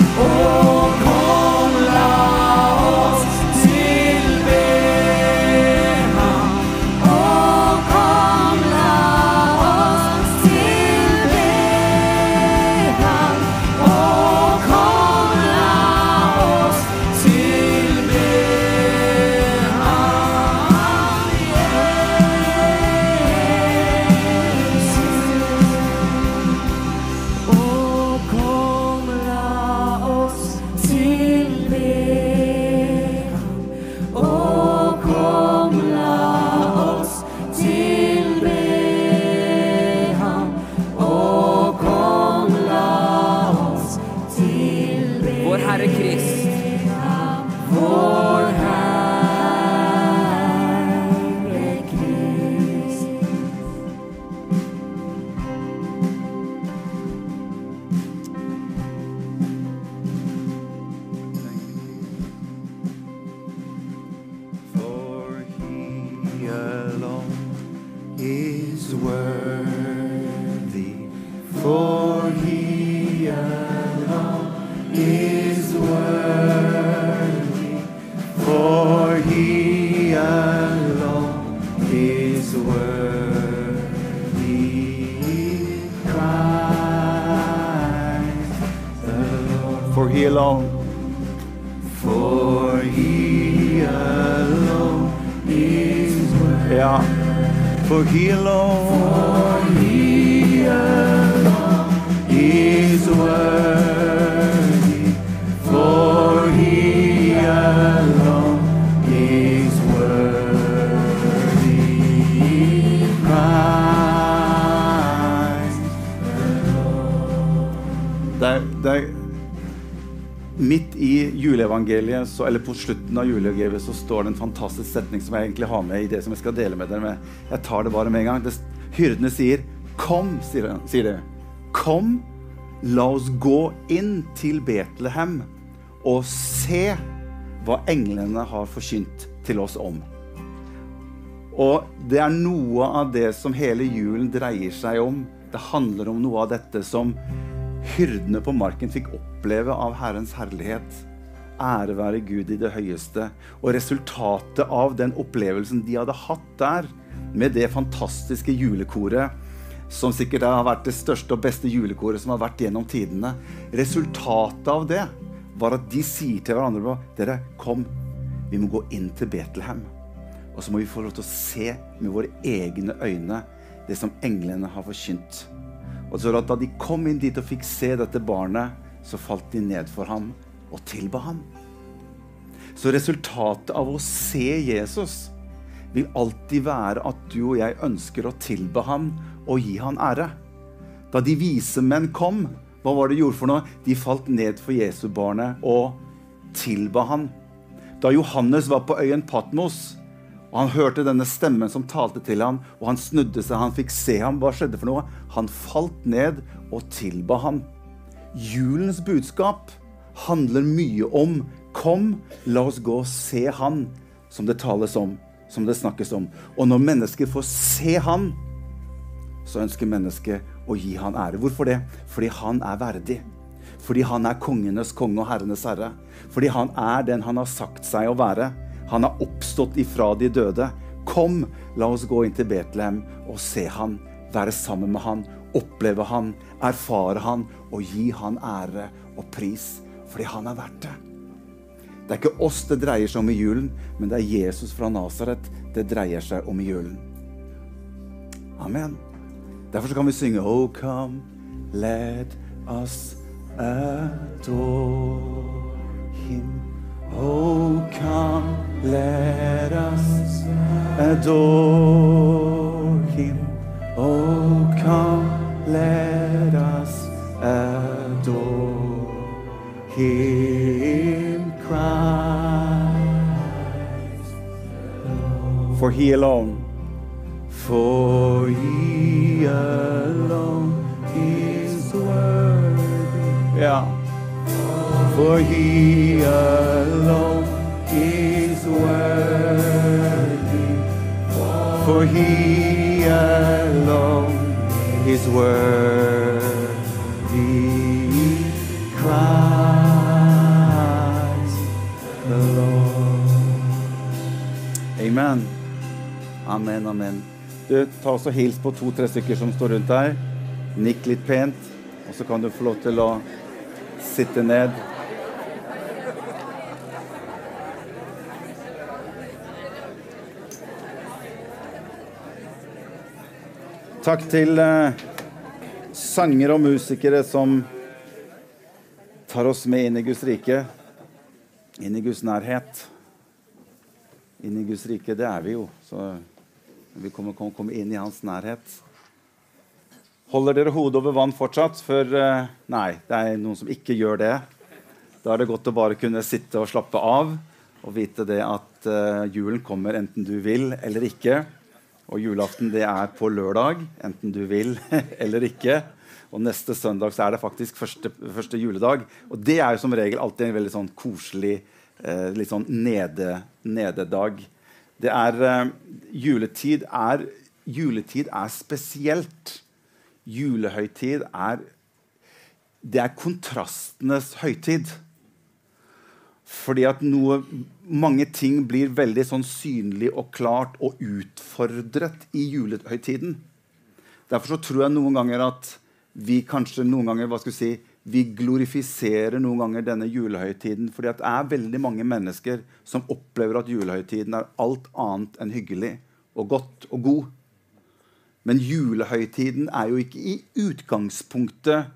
Vår is worthy. For he alone is worthy. For he alone is worthy. Christ. For he alone. For he alone. For he alone is worthy. Juleevangeliet, så, eller på slutten av juleevangeliet, så står det en fantastisk setning som jeg egentlig har med i det som jeg skal dele med dere. med. Jeg tar det bare med en gang. Det, hyrdene sier 'Kom', sier. Sier de. Kom, la oss gå inn til Betlehem og se hva englene har forkynt til oss om. Og det er noe av det som hele julen dreier seg om. Det handler om noe av dette som hyrdene på marken fikk oppleve av Herrens herlighet. Ære være Gud i det høyeste. Og resultatet av den opplevelsen de hadde hatt der, med det fantastiske julekoret, som sikkert har vært det største og beste julekoret som har vært gjennom tidene Resultatet av det var at de sier til hverandre Dere, kom, vi må gå inn til Betlehem. Og så må vi få lov til å se med våre egne øyne det som englene har forkynt. Og så Da de kom inn dit og fikk se dette barnet, så falt de ned for ham og tilba ham. Så resultatet av å se Jesus vil alltid være at du og jeg ønsker å tilbe ham og gi han ære. Da de vise menn kom, hva var det de gjorde for noe? De falt ned for Jesusbarnet og tilba han. Da Johannes var på øyen Patmos, og han hørte denne stemmen som talte til ham, og han snudde seg, han fikk se ham, hva skjedde for noe? Han falt ned og tilba ham. Julens budskap handler mye om Kom, la oss gå og se Han, som det tales om, som det snakkes om. Og når mennesker får se Han, så ønsker mennesket å gi Han ære. Hvorfor det? Fordi Han er verdig. Fordi Han er kongenes konge og herrenes herre. Fordi Han er den Han har sagt seg å være. Han har oppstått ifra de døde. Kom, la oss gå inn til Betlehem og se Han, være sammen med Han, oppleve Han, erfare Han og gi Han ære og pris. Fordi Han er verdt det. Det er ikke oss det dreier seg om i julen, men det er Jesus fra Nasaret det dreier seg om i julen. Amen. Derfor kan vi synge Oh, come, let us adore him. Oh, come, let us adore him. Oh, come, let us adore him, Christ. For he alone, for he alone is worthy. Yeah. For he alone is worthy. For he alone is worthy. Christ. Amen, amen. amen. Du, Ta også Hils på to-tre stykker som står rundt deg. Nikk litt pent, og så kan du få lov til å sitte ned. Takk til eh, sanger og musikere som tar oss med inn i Guds rike, inn i Guds nærhet. Inn i Guds rike, det er vi jo. Så vi kommer, kommer, kommer inn i hans nærhet. Holder dere hodet over vann fortsatt? For eh, nei, det er noen som ikke gjør det. Da er det godt å bare kunne sitte og slappe av og vite det at uh, julen kommer enten du vil eller ikke. Og julaften det er på lørdag, enten du vil eller ikke. Og neste søndag så er det faktisk første, første juledag. Og det er jo som regel alltid en veldig sånn koselig, eh, litt sånn nede, nededag. Det er eh, juletid, er juletid er spesielt. Julehøytid er Det er kontrastenes høytid. Fordi at noe, mange ting blir veldig sånn synlig og klart og utfordret i julehøytiden. Derfor så tror jeg noen ganger at vi kanskje noen ganger hva skal vi si, vi glorifiserer noen ganger denne julehøytiden. fordi det er veldig mange mennesker som opplever at julehøytiden er alt annet enn hyggelig og godt og god. Men julehøytiden er jo ikke i utgangspunktet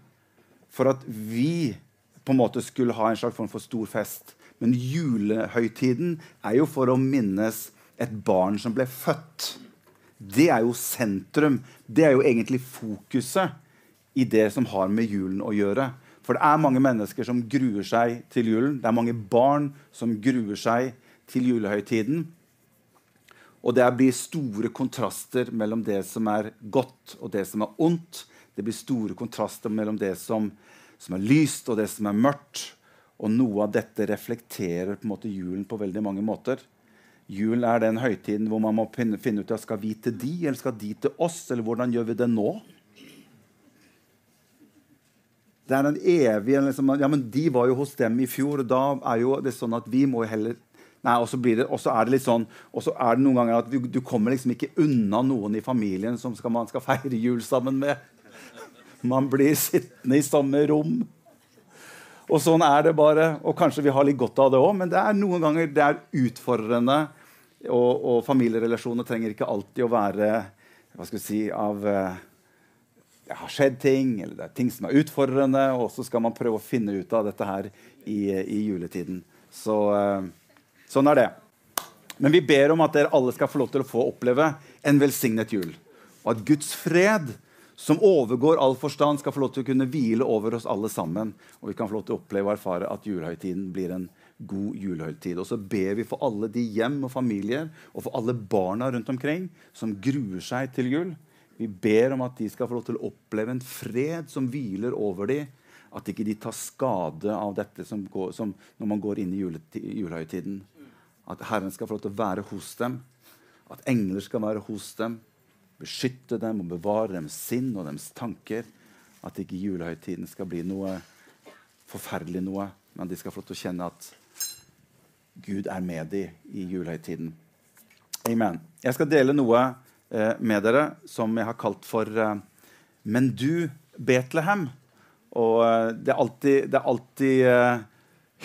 for at vi på en måte skulle ha en slags form for stor fest. Men julehøytiden er jo for å minnes et barn som ble født. Det er jo sentrum. Det er jo egentlig fokuset i det som har med julen å gjøre. For det er mange mennesker som gruer seg til julen. Det er mange barn som gruer seg til julehøytiden. Og det blir store kontraster mellom det som er godt, og det som er ondt. Det blir store kontraster mellom det som, som er lyst, og det som er mørkt. Og noe av dette reflekterer på måte julen på veldig mange måter. Julen er den høytiden hvor man må finne ut ja, skal vi til de, eller skal de til oss, eller hvordan gjør vi det nå? Det er den evige liksom, Ja, men de var jo hos dem i fjor, og da er jo det sånn at vi må heller Nei, og så, det, og så er det litt sånn, og så er det noen ganger at du, du kommer liksom ikke unna noen i familien som skal, man skal feire jul sammen med. Man blir sittende i samme rom. Og sånn er det bare. Og kanskje vi har litt godt av det òg, men det er noen ganger det er utfordrende. Og, og familierelasjoner trenger ikke alltid å være hva skal vi si, av eh, Det har skjedd ting, eller det er ting som er utfordrende, og så skal man prøve å finne ut av dette her i, i juletiden. Så uh, sånn er det. Men vi ber om at dere alle skal få lov til å få oppleve en velsignet jul. Og at Guds fred som overgår all forstand, skal få lov til å kunne hvile over oss alle sammen. Og vi kan få lov til å oppleve og erfare at julehøytiden blir en god julehøytid. Og så ber vi for alle de hjem og familier og for alle barna rundt omkring som gruer seg til jul. Vi ber om at de skal få lov til å oppleve en fred som hviler over dem. At ikke de tar skade av dette som går, som når man går inn i julehøytiden. At Herren skal få lov til å være hos dem. At engler skal være hos dem beskytte dem og bevare deres sinn og deres tanker. At ikke julehøytiden skal bli noe forferdelig noe, men de skal få lov til å kjenne at Gud er med dem i julehøytiden. Amen. Jeg skal dele noe med dere som jeg har kalt for eh, Men du, Betlehem. Og eh, det er alltid, det er alltid eh,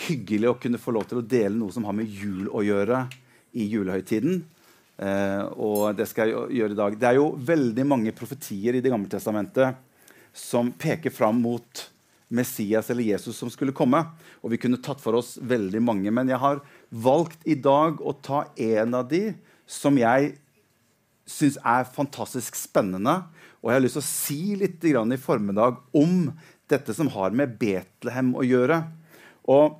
hyggelig å kunne få lov til å dele noe som har med jul å gjøre i julehøytiden. Eh, og det skal jeg gjøre i dag. Det er jo veldig mange profetier i Det gamle testamentet som peker fram mot Messias eller Jesus som skulle komme. Og vi kunne tatt for oss veldig mange. Men jeg har valgt i dag å ta en av de som jeg syns er fantastisk spennende. Og jeg har lyst til å si litt i formiddag om dette som har med Betlehem å gjøre. Og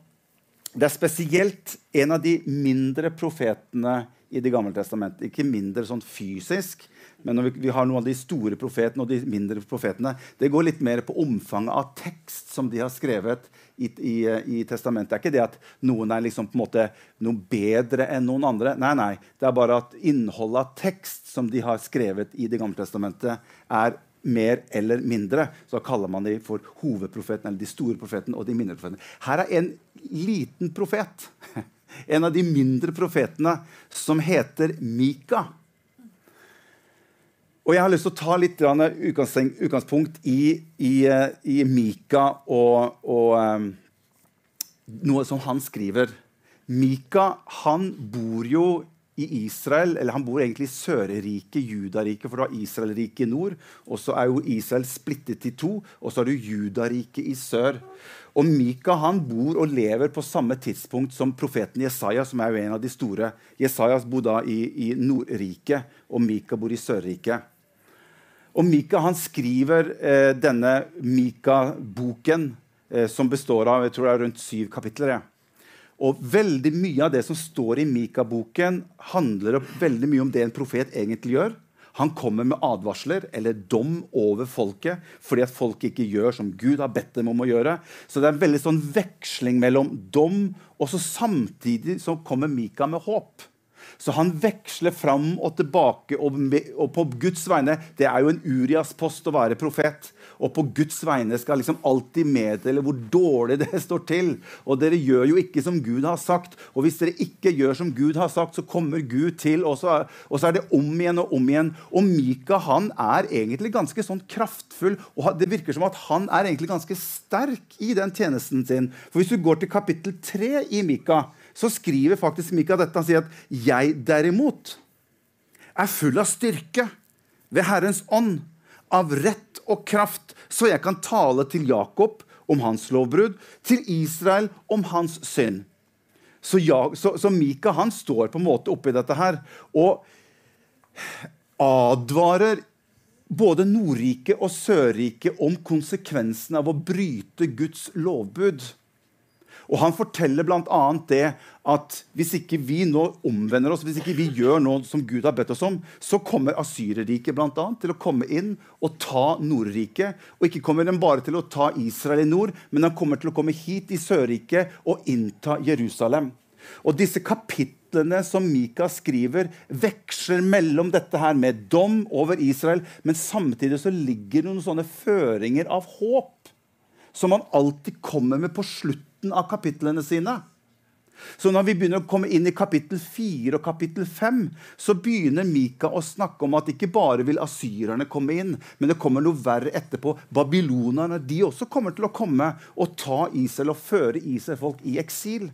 det er spesielt en av de mindre profetene i Det gamle testamentet. Ikke mindre sånn fysisk, men når vi, vi, har noen av de store profetene og de mindre profetene. Det går litt mer på omfanget av tekst som de har skrevet i, i, i testamentet. Det er ikke det at noen er liksom noe bedre enn noen andre. Nei, nei. Det er bare at innholdet av tekst som de har skrevet i Det gamle testamentet, er mer eller mindre. Så kaller man dem for hovedprofeten, eller de store profetene og de mindre profetene. Her er en liten profet en av de mindre profetene, som heter Mika. Og jeg har lyst til å ta litt utgangspunkt i, i, eh, i Mika og, og um, noe som han skriver. Mika han bor jo i Israel, eller han bor egentlig i Sørriket, Judariket, for du har Israelriket i nord. Og så er jo Israel splittet i to, og så har du Judariket i sør. Og Mika han bor og lever på samme tidspunkt som profeten Jesaja, som er jo en av de store. Jesaja bor da i, i Nordriket, og Mika bor i Sørriket. Og Mika han skriver eh, denne Mika-boken, eh, som består av jeg tror det er rundt syv kapitler. Ja. Og veldig mye av det som står i Mika-boken, handler veldig mye om det en profet egentlig gjør. Han kommer med advarsler eller dom over folket fordi at folk ikke gjør som Gud har bedt dem om å gjøre. Så det er en veldig sånn veksling mellom dom og så samtidig så kommer Mika med håp. Så han veksler fram og tilbake. Og, på Guds vegne Det er jo en Urias-post å være profet. Og på Guds vegne skal liksom alltid meddele hvor dårlig det står til. Og dere gjør jo ikke som Gud har sagt. Og hvis dere ikke gjør som Gud har sagt, så kommer Gud til. Og så, og så er det om igjen og om igjen. Og Mika han er egentlig ganske sånn kraftfull. Og det virker som at han er egentlig ganske sterk i den tjenesten sin. For hvis du går til kapittel 3 i Mika, så skriver faktisk Mika dette. Han sier at 'jeg derimot er full av styrke ved Herrens ånd', av rett og kraft, så jeg kan tale til Jakob om hans lovbrudd, til Israel om hans synd. Så, jeg, så, så Mika han står på en måte oppi dette her og advarer både Nordriket og Sørriket om konsekvensen av å bryte Guds lovbud. Og han forteller bl.a. det at hvis ikke vi nå omvender oss, hvis ikke vi gjør noe som Gud har bedt oss om, så kommer Asyrerriket bl.a. til å komme inn og ta Nordriket. Og ikke kommer den bare til å ta Israel i nord, men han kommer til å komme hit i Sørriket og innta Jerusalem. Og disse kapitlene som Mika skriver, veksler mellom dette her med dom over Israel, men samtidig så ligger det noen sånne føringer av håp som han alltid kommer med på slutten slutten av kapitlene sine. Så når vi begynner å komme inn i kapittel 4 og kapittel 5, så begynner Mika å snakke om at ikke bare vil asyrerne komme inn, men det kommer noe verre etterpå. Babylonerne de også kommer til å komme og ta Israel og føre Israel-folk i eksil.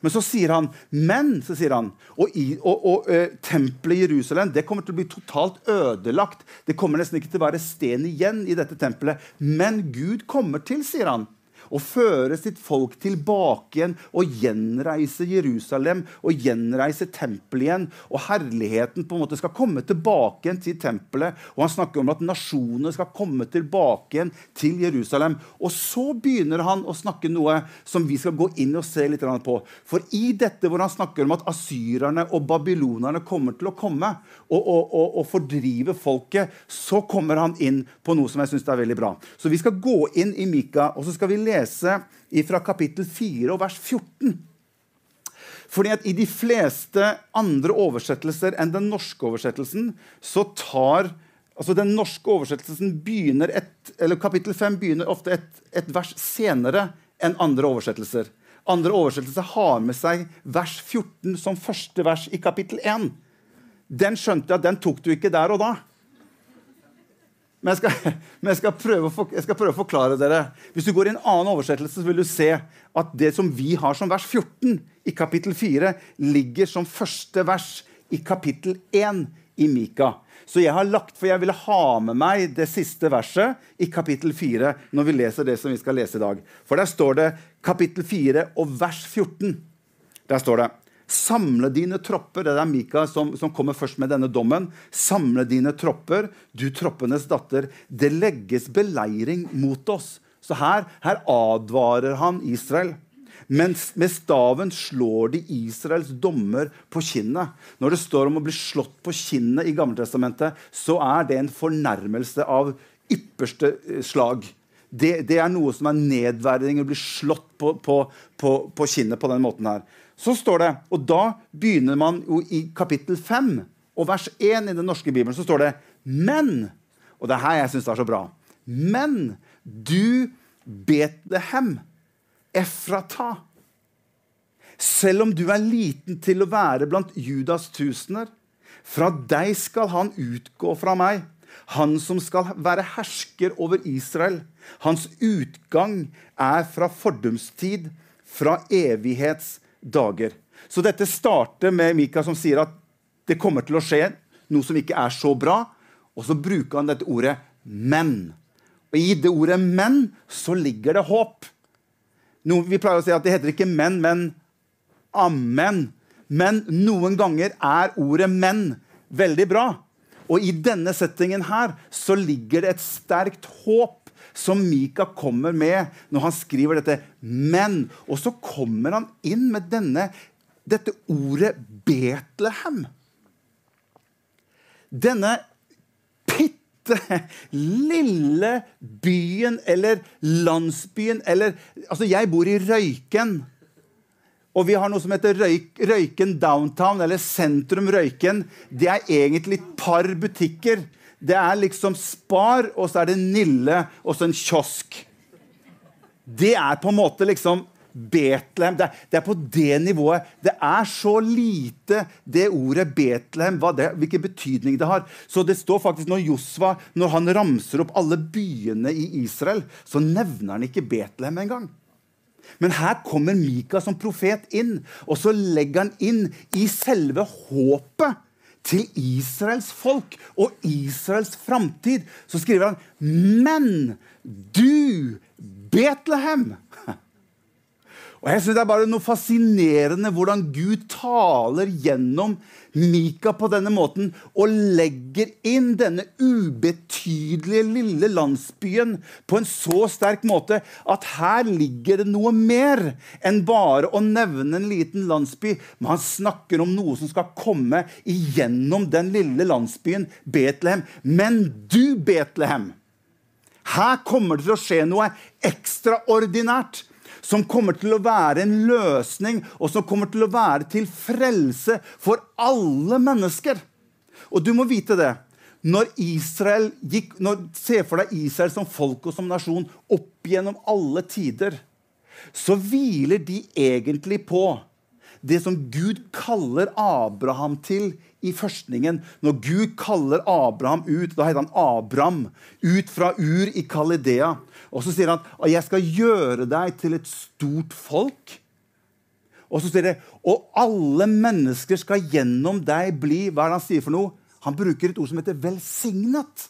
Men så sier han men så sier han, og, i, og, og ø, tempelet i Jerusalem det kommer til å bli totalt ødelagt. Det kommer nesten ikke til å være sten igjen i dette tempelet. Men Gud kommer til, sier han og føre sitt folk tilbake igjen og gjenreise Jerusalem og gjenreise tempelet igjen. Og herligheten på en måte skal komme tilbake igjen til tempelet. Og han snakker om at nasjonene skal komme tilbake igjen til Jerusalem. Og så begynner han å snakke noe som vi skal gå inn og se litt på. For i dette hvor han snakker om at asyrerne og babylonerne kommer til å komme og, og, og, og fordrive folket, så kommer han inn på noe som jeg syns er veldig bra. Så vi skal gå inn i Mika, og så skal vi lese lese fra kapittel 4 og vers 14. Fordi at I de fleste andre oversettelser enn den norske oversettelsen så tar altså Den norske oversettelsen begynner et, eller Kapittel 5 begynner ofte et, et vers senere enn andre oversettelser. Andre oversettelser har med seg vers 14 som første vers i kapittel 1. Den skjønte jeg at den tok du ikke der og da. Men jeg skal, men jeg skal, å, jeg skal prøve å forklare dere. Hvis du går i en annen oversettelse, så vil du se at det som vi har som vers 14 i kapittel 4, ligger som første vers i kapittel 1 i Mika. Så jeg har lagt, for jeg ville ha med meg det siste verset i kapittel 4 når vi leser det som vi skal lese i dag. For der står det kapittel 4 og vers 14. Der står det Samle dine tropper. Det er Mika som, som, kommer først med denne dommen. Samle dine tropper, du troppenes datter. Det legges beleiring mot oss. Så her, her advarer han Israel. Mens med staven slår de Israels dommer på kinnet. Når det står om å bli slått på kinnet i Gammeltestamentet, så er det en fornærmelse av ypperste eh, slag. Det, det er noe som er nedverdigende å bli slått på, på, på, på kinnet på den måten her. Så står det, og da begynner man jo i kapittel 5 og vers 1 i den norske bibelen, så står det Men Og det er her jeg syns det er så bra. Men du, Betlehem, Efrata Selv om du er liten til å være blant Judas tusener, fra deg skal han utgå fra meg. Han som skal være hersker over Israel. Hans utgang er fra fordumstid, fra evighetsdager. Så dette starter med Mika som sier at det kommer til å skje noe som ikke er så bra. Og så bruker han dette ordet 'men'. Og I det ordet 'men' så ligger det håp. Noe vi pleier å si at det heter ikke 'men', men 'amen'. Men noen ganger er ordet 'men' veldig bra. Og i denne settingen her så ligger det et sterkt håp som Mika kommer med når han skriver dette 'men'. Og så kommer han inn med denne, dette ordet Betlehem. Denne bitte lille byen eller landsbyen eller Altså, jeg bor i Røyken. Og vi har noe som heter Røyk, Røyken Downtown, eller Sentrum Røyken. Det er egentlig et par butikker. Det er liksom Spar, og så er det Nille, og så en kiosk. Det er på en måte liksom Betlehem. Det det er, på det nivået. Det er så lite, det ordet Betlehem, hvilken betydning det har. Så det står faktisk Når Josva når han ramser opp alle byene i Israel, så nevner han ikke Betlehem engang. Men her kommer Mika som profet inn, og så legger han inn i selve håpet til Israels folk og Israels framtid. Så skriver han Men du, Betlehem og jeg synes Det er bare noe fascinerende hvordan Gud taler gjennom Mika på denne måten og legger inn denne ubetydelige lille landsbyen på en så sterk måte at her ligger det noe mer enn bare å nevne en liten landsby. Men han snakker om noe som skal komme igjennom den lille landsbyen Betlehem. Men du, Betlehem, her kommer det til å skje noe ekstraordinært som kommer til å være en løsning, og som kommer til å være til frelse for alle mennesker. Og du må vite det. Når Israel gikk, når, Se for deg Israel som folk og som nasjon opp gjennom alle tider. Så hviler de egentlig på det som Gud kaller Abraham til i førstningen. Når Gud kaller Abraham ut, da heter han Abram, ut fra Ur i Kalidea. Og så sier han at 'jeg skal gjøre deg til et stort folk'. Og så sier det 'og alle mennesker skal gjennom deg bli' Hva er det han sier for noe? Han bruker et ord som heter 'velsignet'.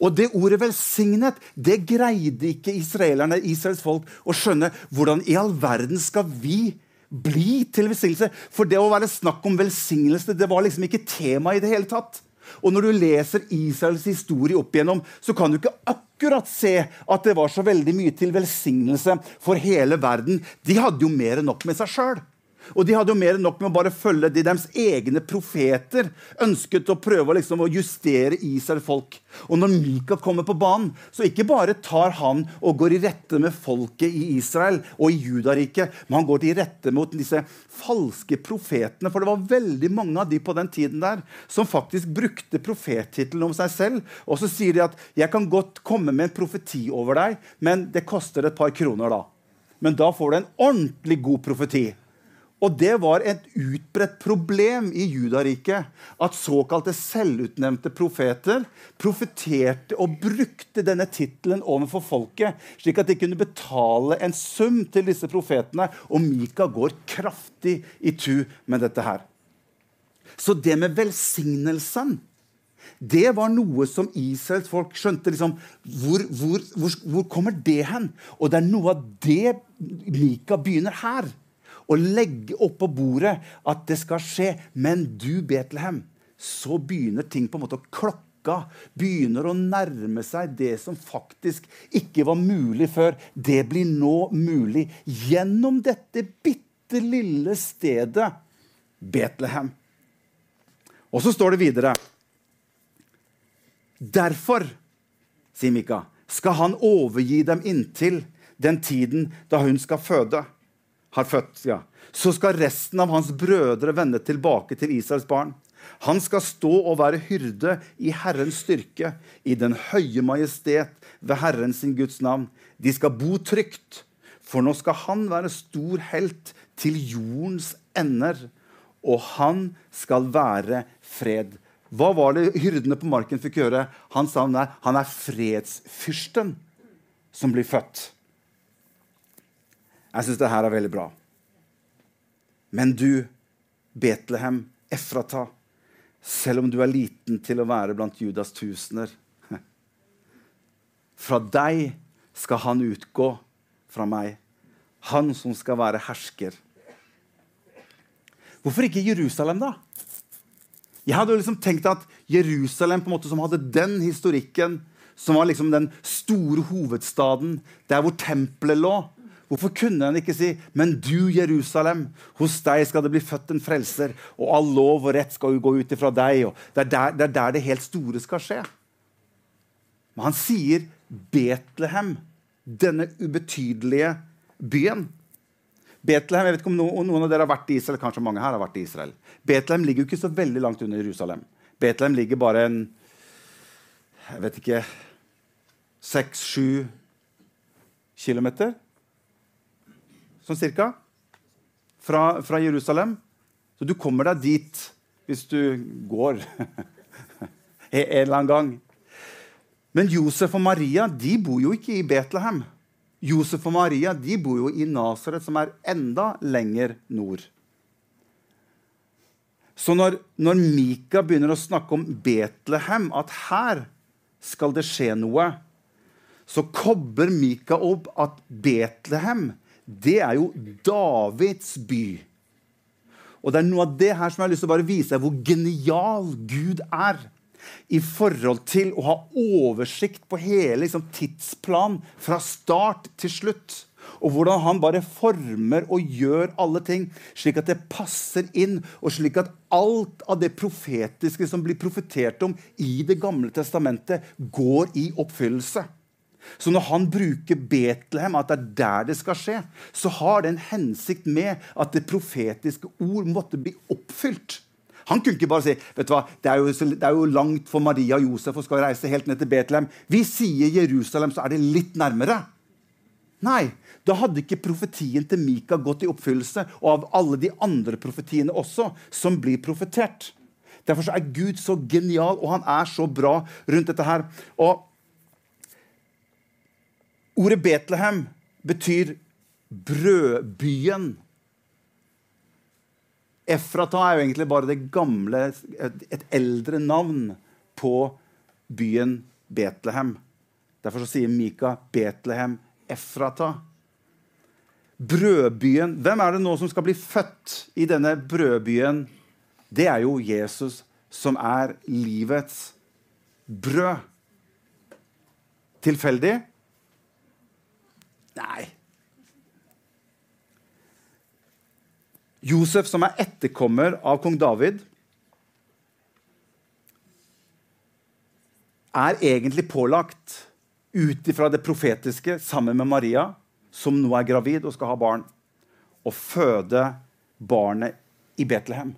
Og det ordet 'velsignet' det greide ikke israelerne, Israels folk å skjønne. Hvordan i all verden skal vi bli til velsignelse? For det å være snakk om velsignelse det var liksom ikke tema i det hele tatt. Og når du leser Israels historie opp igjennom, så kan du ikke akkurat se at det var så veldig mye til velsignelse for hele verden. De hadde jo mer enn nok med seg sjøl. Og de hadde jo mer enn nok med å bare følge de deres egne profeter ønsket å prøve liksom å justere Israel folk. Og når Mika kommer på banen, så ikke bare tar han og går i rette med folket i Israel og i Judariket, men han går til rette mot disse falske profetene. For det var veldig mange av de på den tiden der som faktisk brukte profettittelen om seg selv. Og så sier de at 'jeg kan godt komme med en profeti over deg, men det koster et par kroner', da. Men da får du en ordentlig god profeti. Og det var et utbredt problem i Judariket at såkalte selvutnevnte profeter profeterte og brukte denne tittelen overfor folket, slik at de kunne betale en sum til disse profetene. Og Mika går kraftig i tu med dette her. Så det med velsignelsen det var noe som Israels folk skjønte. liksom, hvor, hvor, hvor, hvor kommer det hen? Og det er noe av det Mika begynner her og legge opp på bordet at det skal skje. Men du, Betlehem, så begynner ting på en måte å klokke begynner å nærme seg det som faktisk ikke var mulig før. Det blir nå mulig gjennom dette bitte lille stedet Betlehem. Og så står det videre Derfor, sier Mika, skal han overgi dem inntil den tiden da hun skal føde har født, ja, så skal resten av hans brødre vende tilbake til Israels barn. Han skal stå og være hyrde i Herrens styrke, i den høye majestet ved Herren sin Guds navn. De skal bo trygt, for nå skal han være stor helt til jordens ender. Og han skal være fred Hva var det hyrdene på marken fikk gjøre? Han sa er, han er fredsfyrsten som blir født. Jeg syns det her er veldig bra. Men du, Betlehem, Efrata, selv om du er liten til å være blant Judas tusener Fra deg skal han utgå fra meg, han som skal være hersker. Hvorfor ikke Jerusalem, da? Jeg hadde liksom tenkt at Jerusalem på en måte som hadde den historikken, som var liksom den store hovedstaden, der hvor tempelet lå Hvorfor kunne han ikke si, 'Men du, Jerusalem, hos deg skal det bli født en frelser', 'og all lov og rett skal jo gå ut ifra deg', og det er, der, det er der det helt store skal skje. Men han sier Betlehem, denne ubetydelige byen. Betlehem, jeg vet ikke om noen, av dere har vært i Israel, kanskje mange her har vært i Israel. Betlehem ligger jo ikke så veldig langt under Jerusalem. Betlehem ligger bare en jeg vet ikke seks-sju kilometer, sånn cirka, fra, fra, Jerusalem. Så du kommer deg dit hvis du går en eller annen gang. Men Josef og Maria de bor jo ikke i Betlehem. Josef og Maria de bor jo i Nasaret, som er enda lenger nord. Så når, når, Mika begynner å snakke om Betlehem, at her skal det skje noe, så kobber Mika opp at Betlehem det er jo Davids by. Og det er noe av det her som jeg har lyst til å bare vise deg hvor genial Gud er i forhold til å ha oversikt på hele liksom, tidsplan fra start til slutt. Og hvordan han bare former og gjør alle ting slik at det passer inn, og slik at alt av det profetiske som blir profetert om i Det gamle testamentet, går i oppfyllelse. Så når han bruker Betlehem, at det er der det skal skje, så har det en hensikt med at det profetiske ord måtte bli oppfylt. Han kunne ikke bare si vet du hva, det er, jo, det er jo langt for Maria og Josef å skal reise helt ned til Betlehem. Vi sier Jerusalem, så er det litt nærmere. Nei, da hadde ikke profetien til Mika gått i oppfyllelse, og av alle de andre profetiene også, som blir profetert. Derfor er Gud så genial, og han er så bra rundt dette her. Og Ordet Betlehem betyr brødbyen. Efrata er jo egentlig bare det gamle, et eldre navn på byen Betlehem. Derfor sier Mika Betlehem Efrata. Brødbyen Hvem er det nå som skal bli født i denne brødbyen? Det er jo Jesus, som er livets brød. Tilfeldig? Nei. Josef, som er etterkommer av kong David, er egentlig pålagt ut ifra det profetiske sammen med Maria, som nå er gravid og skal ha barn, å føde barnet i Betlehem.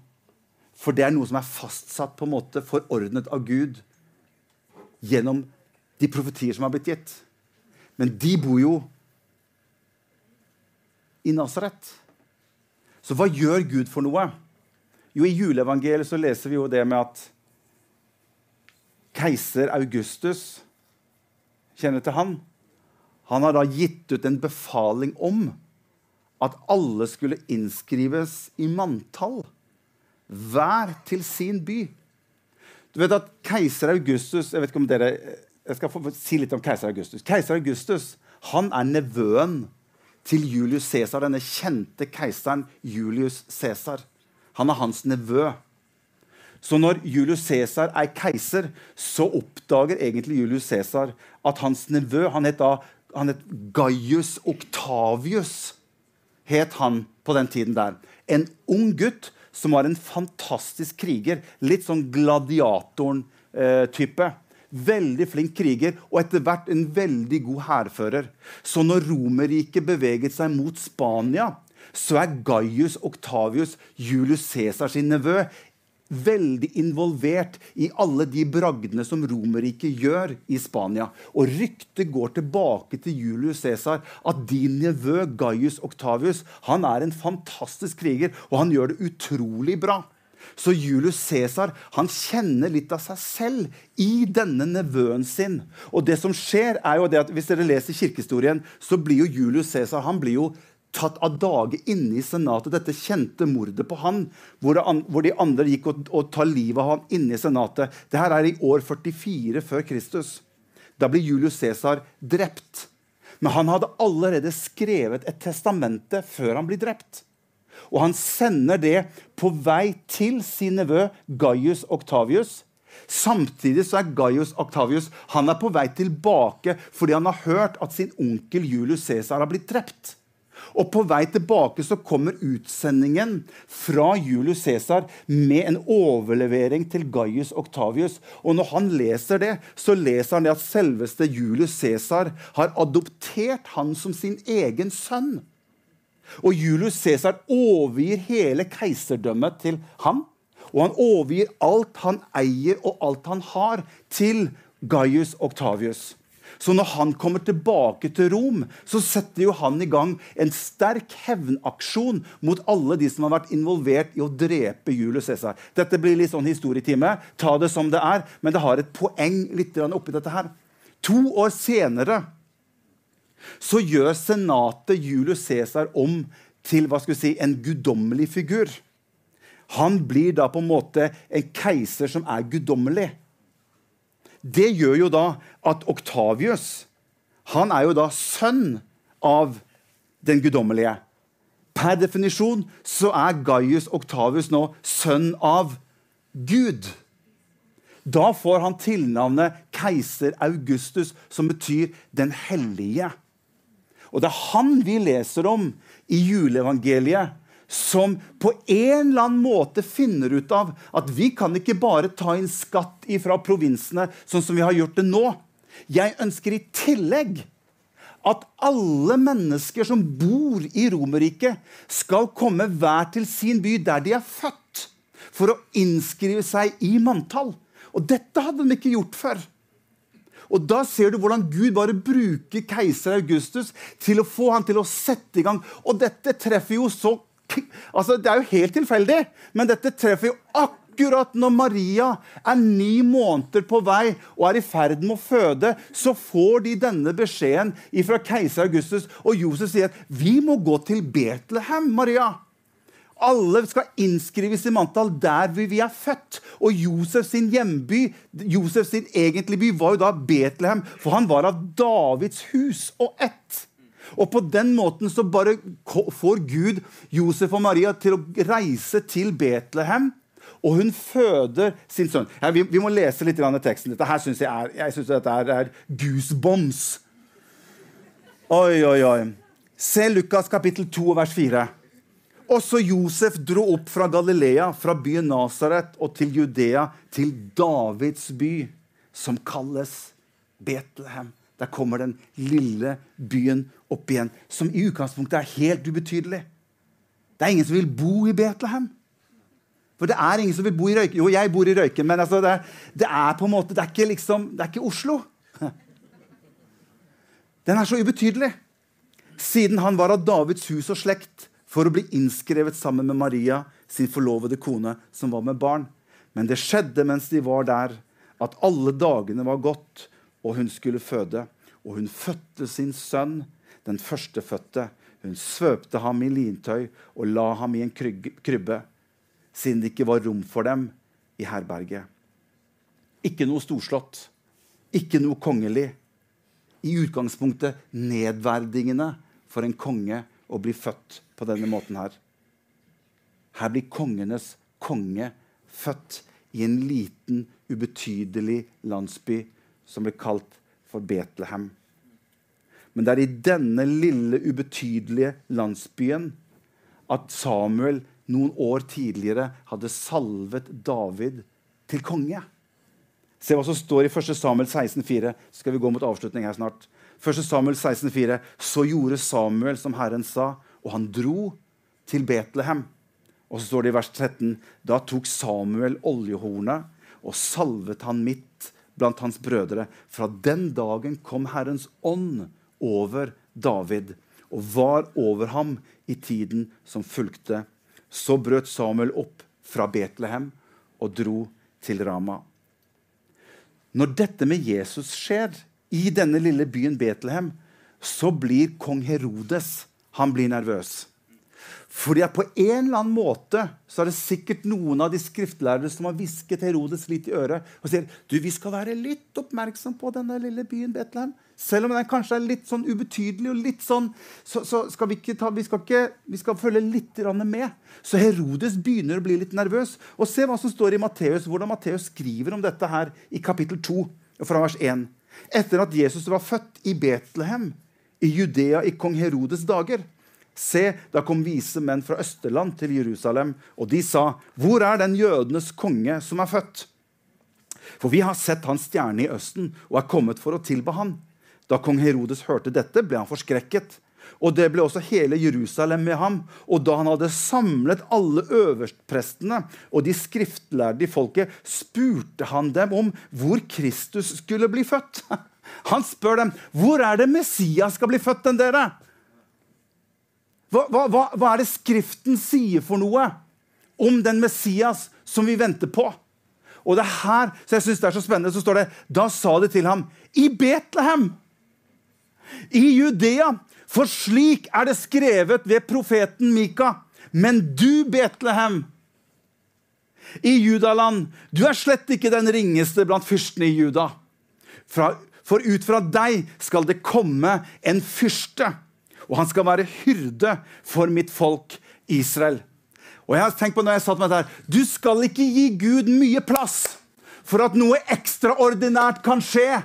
For det er noe som er fastsatt, på en måte forordnet av Gud gjennom de profetier som har blitt gitt. Men de bor jo i Nasaret. Så hva gjør Gud for noe? Jo, I juleevangeliet så leser vi jo det med at keiser Augustus Kjenner til han? Han har da gitt ut en befaling om at alle skulle innskrives i manntall. Hver til sin by. Du vet at keiser Augustus Jeg vet ikke om dere, jeg skal få si litt om keiser Augustus. Keiser Augustus han er nevøen til Julius Cæsar, denne kjente keiseren Julius Cæsar. Han er hans nevø. Så når Julius Cæsar er keiser, så oppdager egentlig Julius Cæsar at hans nevø han het, han het Gaius Octavius. het han på den tiden der. En ung gutt som var en fantastisk kriger. Litt sånn gladiatoren-type. Eh, veldig flink kriger og etter hvert en veldig god hærfører. Så når Romerriket beveget seg mot Spania, så er Gaius Octavius, Julius Cæsar sin nevø, veldig involvert i alle de bragdene som Romerriket gjør i Spania. Og ryktet går tilbake til Julius Cæsar at din nevø Gaius Octavius han er en fantastisk kriger, og han gjør det utrolig bra. Så Julius Cæsar kjenner litt av seg selv i denne nevøen sin. Og det som skjer er jo det at Hvis dere leser kirkehistorien, så blir jo Julius Cæsar tatt av dage inne i senatet, dette kjente mordet på han, hvor, det, de andre gikk og, og tar livet av han inne i senatet. Dette er i år 44 før Kristus. Da blir Julius Cæsar drept. Men han hadde allerede skrevet et testamente før han blir drept. Og han sender det på vei til sin nevø Gaius Octavius. Samtidig så er Gaius Octavius han er på vei tilbake fordi han har hørt at sin onkel Julius Cæsar har blitt drept. Og På vei tilbake så kommer utsendingen fra Julius Cæsar med en overlevering til Gaius Octavius. Og Når han leser det, så leser han det at selveste Julius Cæsar har adoptert han som sin egen sønn. Og Julius Cæsar overgir hele keiserdømmet til ham. Og han overgir alt han eier og alt han har, til Gaius Octavius. Så når han kommer tilbake til Rom, så setter jo han i gang en sterk hevnaksjon mot alle de som har vært involvert i å drepe Julius Cæsar. Dette blir litt sånn historietime. Ta det som det er. Men det har et poeng litt oppi dette her. To år senere så gjør senatet Julius Cæsar om til hva skal vi si, en guddommelig figur. Han blir da på en måte en keiser som er guddommelig. Det gjør jo da at Oktavius han er jo da sønn av den guddommelige. Per definisjon så er Gaius Oktavius nå sønn av Gud. Da får han tilnavnet keiser Augustus, som betyr den hellige. Og det er han vi leser om i juleevangeliet, som på en eller annen måte finner ut av at vi kan ikke bare ta inn skatt fra provinsene sånn som vi har gjort det nå. Jeg ønsker i tillegg at alle mennesker som bor i Romerriket, skal komme hver til sin by der de er født, for å innskrive seg i manntall. Og dette hadde de ikke gjort før. Og Da ser du hvordan Gud bare bruker keiser Augustus til å få han til å sette i gang. Og dette treffer jo så altså Det er jo helt tilfeldig, men dette treffer jo akkurat når Maria er ni måneder på vei og er i ferd med å føde. Så får de denne beskjeden fra keiser Augustus, og Josef sier at vi må gå til Betlehem, Maria. Alle skal innskrives i manntall der vi er født. Og Josef sin hjemby, Josef sin egentlige by, var jo da Betlehem. For han var av Davids hus og ett. Og på den måten så bare får Gud Josef og Maria til å reise til Betlehem. Og hun føder sin sønn. Ja, vi, vi, må lese litt i teksten. Dette her synes jeg, er, jeg synes dette er, er goosebombs. Oi, oi, oi. Se Lukas kapittel 2 vers 4. Også Josef dro opp fra Galilea, fra byen Nasaret og til Judea, til Davids by, som kalles Betlehem. Der kommer den lille byen opp igjen, som i utgangspunktet er helt ubetydelig. Det er ingen som vil bo i Betlehem. For det er ingen som vil bo i Røyken. Jo, jeg bor i Røyken, men altså det, det, er på en måte, det er ikke, liksom, det er ikke Oslo. Den er så ubetydelig. Siden han var av Davids hus og slekt, for å bli innskrevet sammen med Maria, sin forlovede kone, som var med barn. Men det skjedde mens de var der, at alle dagene var gått, og hun skulle føde. Og hun fødte sin sønn, den førstefødte. Hun svøpte ham i lintøy og la ham i en krybbe, siden det ikke var rom for dem i herberget. Ikke noe storslått, ikke noe kongelig. I utgangspunktet nedverdigende for en konge å bli født på denne måten her. Her blir kongenes konge født i en liten, ubetydelig landsby som blir kalt for Betlehem. Men det er i denne lille, ubetydelige landsbyen at Samuel noen år tidligere hadde salvet David til konge. Se hva som står i 1. Samuel 16,4. Så skal vi gå mot avslutning her snart. 1. Samuel 16,4. Så gjorde Samuel som Herren sa, og han dro til Betlehem. Og så står det i vers 13.: Da tok Samuel oljehornet og salvet han midt blant hans brødre. Fra den dagen kom Herrens ånd over David og var over ham i tiden som fulgte. Så brøt Samuel opp fra Betlehem og dro til Rama. Når dette med Jesus skjer i denne lille byen Betlehem, så blir kong Herodes han blir nervøs. Fordi at på en eller annen måte så er det sikkert noen av de skriftlærere som har hvisket Herodes litt i øret og sier du, vi skal være litt oppmerksom på denne lille byen Betlehem. Selv om den kanskje er litt sånn ubetydelig, og litt sånn, så, så skal vi ikke ta, vi skal, ikke, vi skal følge litt med. Så Herodes begynner å bli litt nervøs. Og Se hva som står i Matteus, hvordan Matteus skriver om dette her i kapittel 2, fra vers 1. Etter at Jesus var født i Betlehem, i Judea i kong Herodes dager. Se, da kom vise menn fra Østerland til Jerusalem, og de sa, Hvor er den jødenes konge som er født? For vi har sett hans stjerne i Østen og er kommet for å tilbe han. Da kong Herodes hørte dette, ble han forskrekket. Og det ble også hele Jerusalem med ham. Og da han hadde samlet alle øverstprestene og de skriftlærde i folket, spurte han dem om hvor Kristus skulle bli født. Han spør dem hvor er det Messias skal bli født enn dere. Hva, hva, hva er det Skriften sier for noe om den Messias som vi venter på? Og det er her så jeg synes det er så spennende, så står det Da sa de til ham i Betlehem, i Judea. For slik er det skrevet ved profeten Mika. Men du, Betlehem, i Judaland, du er slett ikke den ringeste blant fyrstene i Juda. For ut fra deg skal det komme en fyrste, og han skal være hyrde for mitt folk Israel. Og jeg har tenkt på når jeg satt dette her, Du skal ikke gi Gud mye plass for at noe ekstraordinært kan skje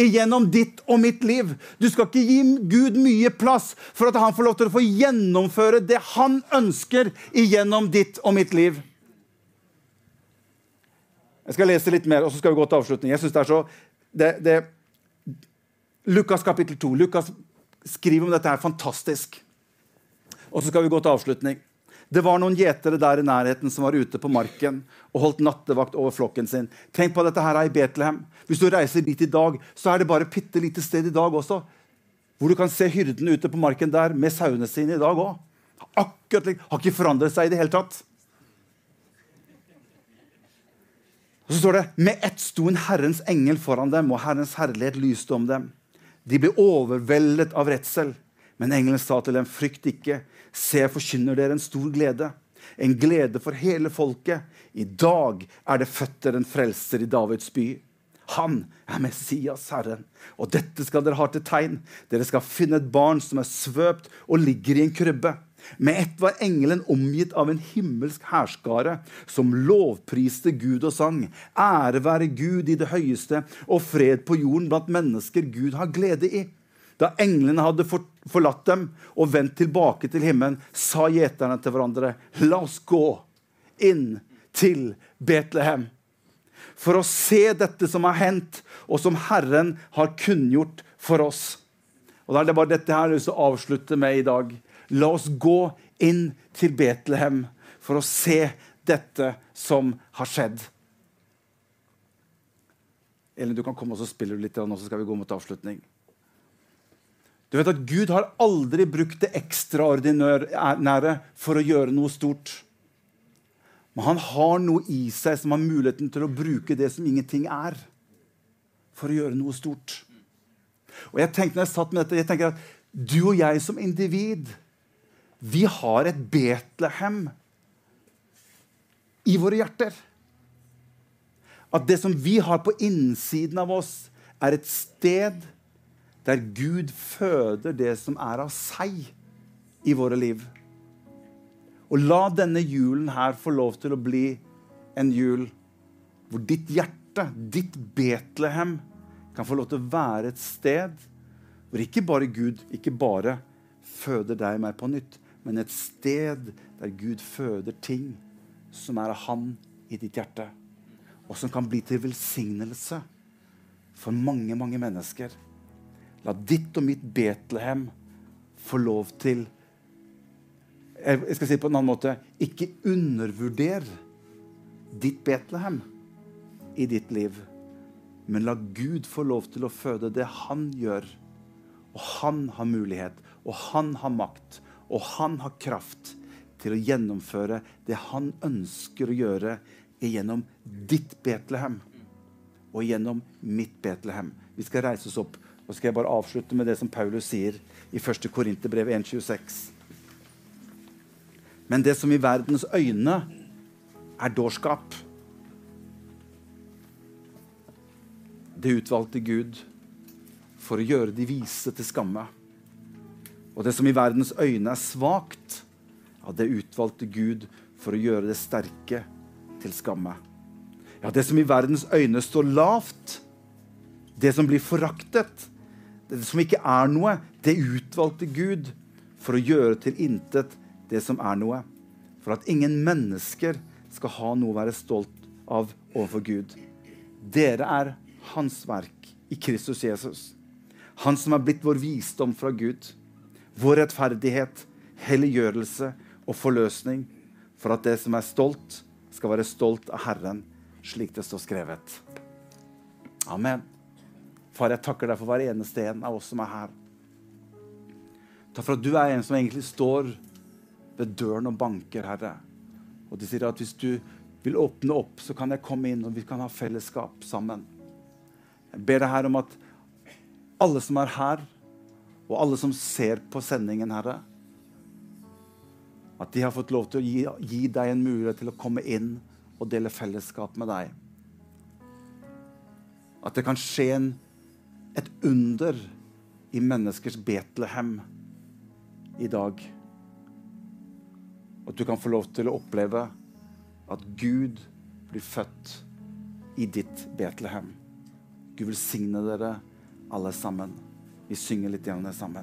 igjennom ditt og mitt liv. Du skal ikke gi Gud mye plass for at han får lov til å få gjennomføre det han ønsker igjennom ditt og mitt liv. Jeg skal lese litt mer, og så skal vi gå til avslutning. Jeg synes det er så... Det, det, Lukas kapittel 2. Lukas skriver om dette her fantastisk. Og så skal vi gå til avslutning. Det var noen gjetere der i nærheten som var ute på marken og holdt nattevakt over flokken sin. Tenk på dette her i Betlehem. Hvis du reiser dit i dag, så er det bare et bitte lite sted i dag også. Hvor du kan se hyrdene ute på marken der med sauene sine i dag òg. Akkurat Har ikke forandret seg i det hele tatt. Og så står det med ett sto en Herrens engel foran dem, og Herrens herlighet lyste om dem. De ble overveldet av redsel. Men engelen sa til dem, frykt ikke. Se, jeg forkynner dere en stor glede. En glede for hele folket. I dag er det født en frelser i Davids by. Han er Messias, Herren. Og dette skal dere ha til tegn. Dere skal finne et barn som er svøpt og ligger i en krybbe. Med ett var engelen omgitt av en himmelsk hærskare som lovpriste Gud og sang. Ære være Gud i det høyeste og fred på jorden blant mennesker Gud har glede i. Da englene hadde forlatt dem og vendt tilbake til himmelen, sa gjeterne til hverandre, la oss gå inn til Betlehem for å se dette som har hendt, og som Herren har kunngjort for oss. Og da er det bare dette her jeg å avslutte med i dag. La oss gå inn til Betlehem for å se dette som har skjedd. Elin, du kan komme og så spiller du litt, og så skal vi gå mot avslutning. Du vet at Gud har aldri brukt det ekstraordinære for å gjøre noe stort. Men han har noe i seg som har muligheten til å bruke det som ingenting er, for å gjøre noe stort. Og jeg tenkte når jeg satt med dette, jeg tenker at du og jeg som individ vi har et Betlehem i våre hjerter. At det som vi har på innsiden av oss, er et sted der Gud føder det som er av seg i våre liv. Og la denne julen her få lov til å bli en jul hvor ditt hjerte, ditt Betlehem, kan få lov til å være et sted hvor ikke bare Gud ikke bare føder deg meg på nytt, men et sted der Gud føder ting som er av Han i ditt hjerte, og som kan bli til velsignelse for mange, mange mennesker. La ditt og mitt Betlehem få lov til Jeg skal si det på en annen måte ikke undervurder ditt Betlehem i ditt liv. Men la Gud få lov til å føde det han gjør. Og han har mulighet, og han har makt, og han har kraft til å gjennomføre det han ønsker å gjøre gjennom ditt Betlehem og gjennom mitt Betlehem. Vi skal reise oss opp, og skal jeg bare avslutte med det som Paulus sier i 1. Korinterbrev 1,26. Men det som i verdens øyne er dårskap Det utvalgte Gud for å gjøre de vise til skamme. Og det som i verdens øyne er svakt, ja, det utvalgte Gud for å gjøre det sterke til skamme. Ja, det som i verdens øyne står lavt, det som blir foraktet, som ikke er noe, det utvalgte Gud for å gjøre til intet det som er noe. For at ingen mennesker skal ha noe å være stolt av overfor Gud. Dere er hans verk i Kristus Jesus. Han som er blitt vår visdom fra Gud, vår rettferdighet, helliggjørelse og forløsning, for at det som er stolt, skal være stolt av Herren, slik det står skrevet. Amen. Far, jeg takker deg for hver eneste en av oss som er her. Takk for at du er en som egentlig står ved døren og banker, Herre. Og de sier at hvis du vil åpne opp, så kan jeg komme inn, og vi kan ha fellesskap sammen. Jeg ber deg her om at alle som er her, og alle som ser på sendingen, Herre, at de har fått lov til å gi, gi deg en mulighet til å komme inn og dele fellesskap med deg. At det kan skje en, et under i menneskers Betlehem i dag. At du kan få lov til å oppleve at Gud blir født i ditt Betlehem. Gud velsigne dere alle sammen. Vi synger litt det sammen.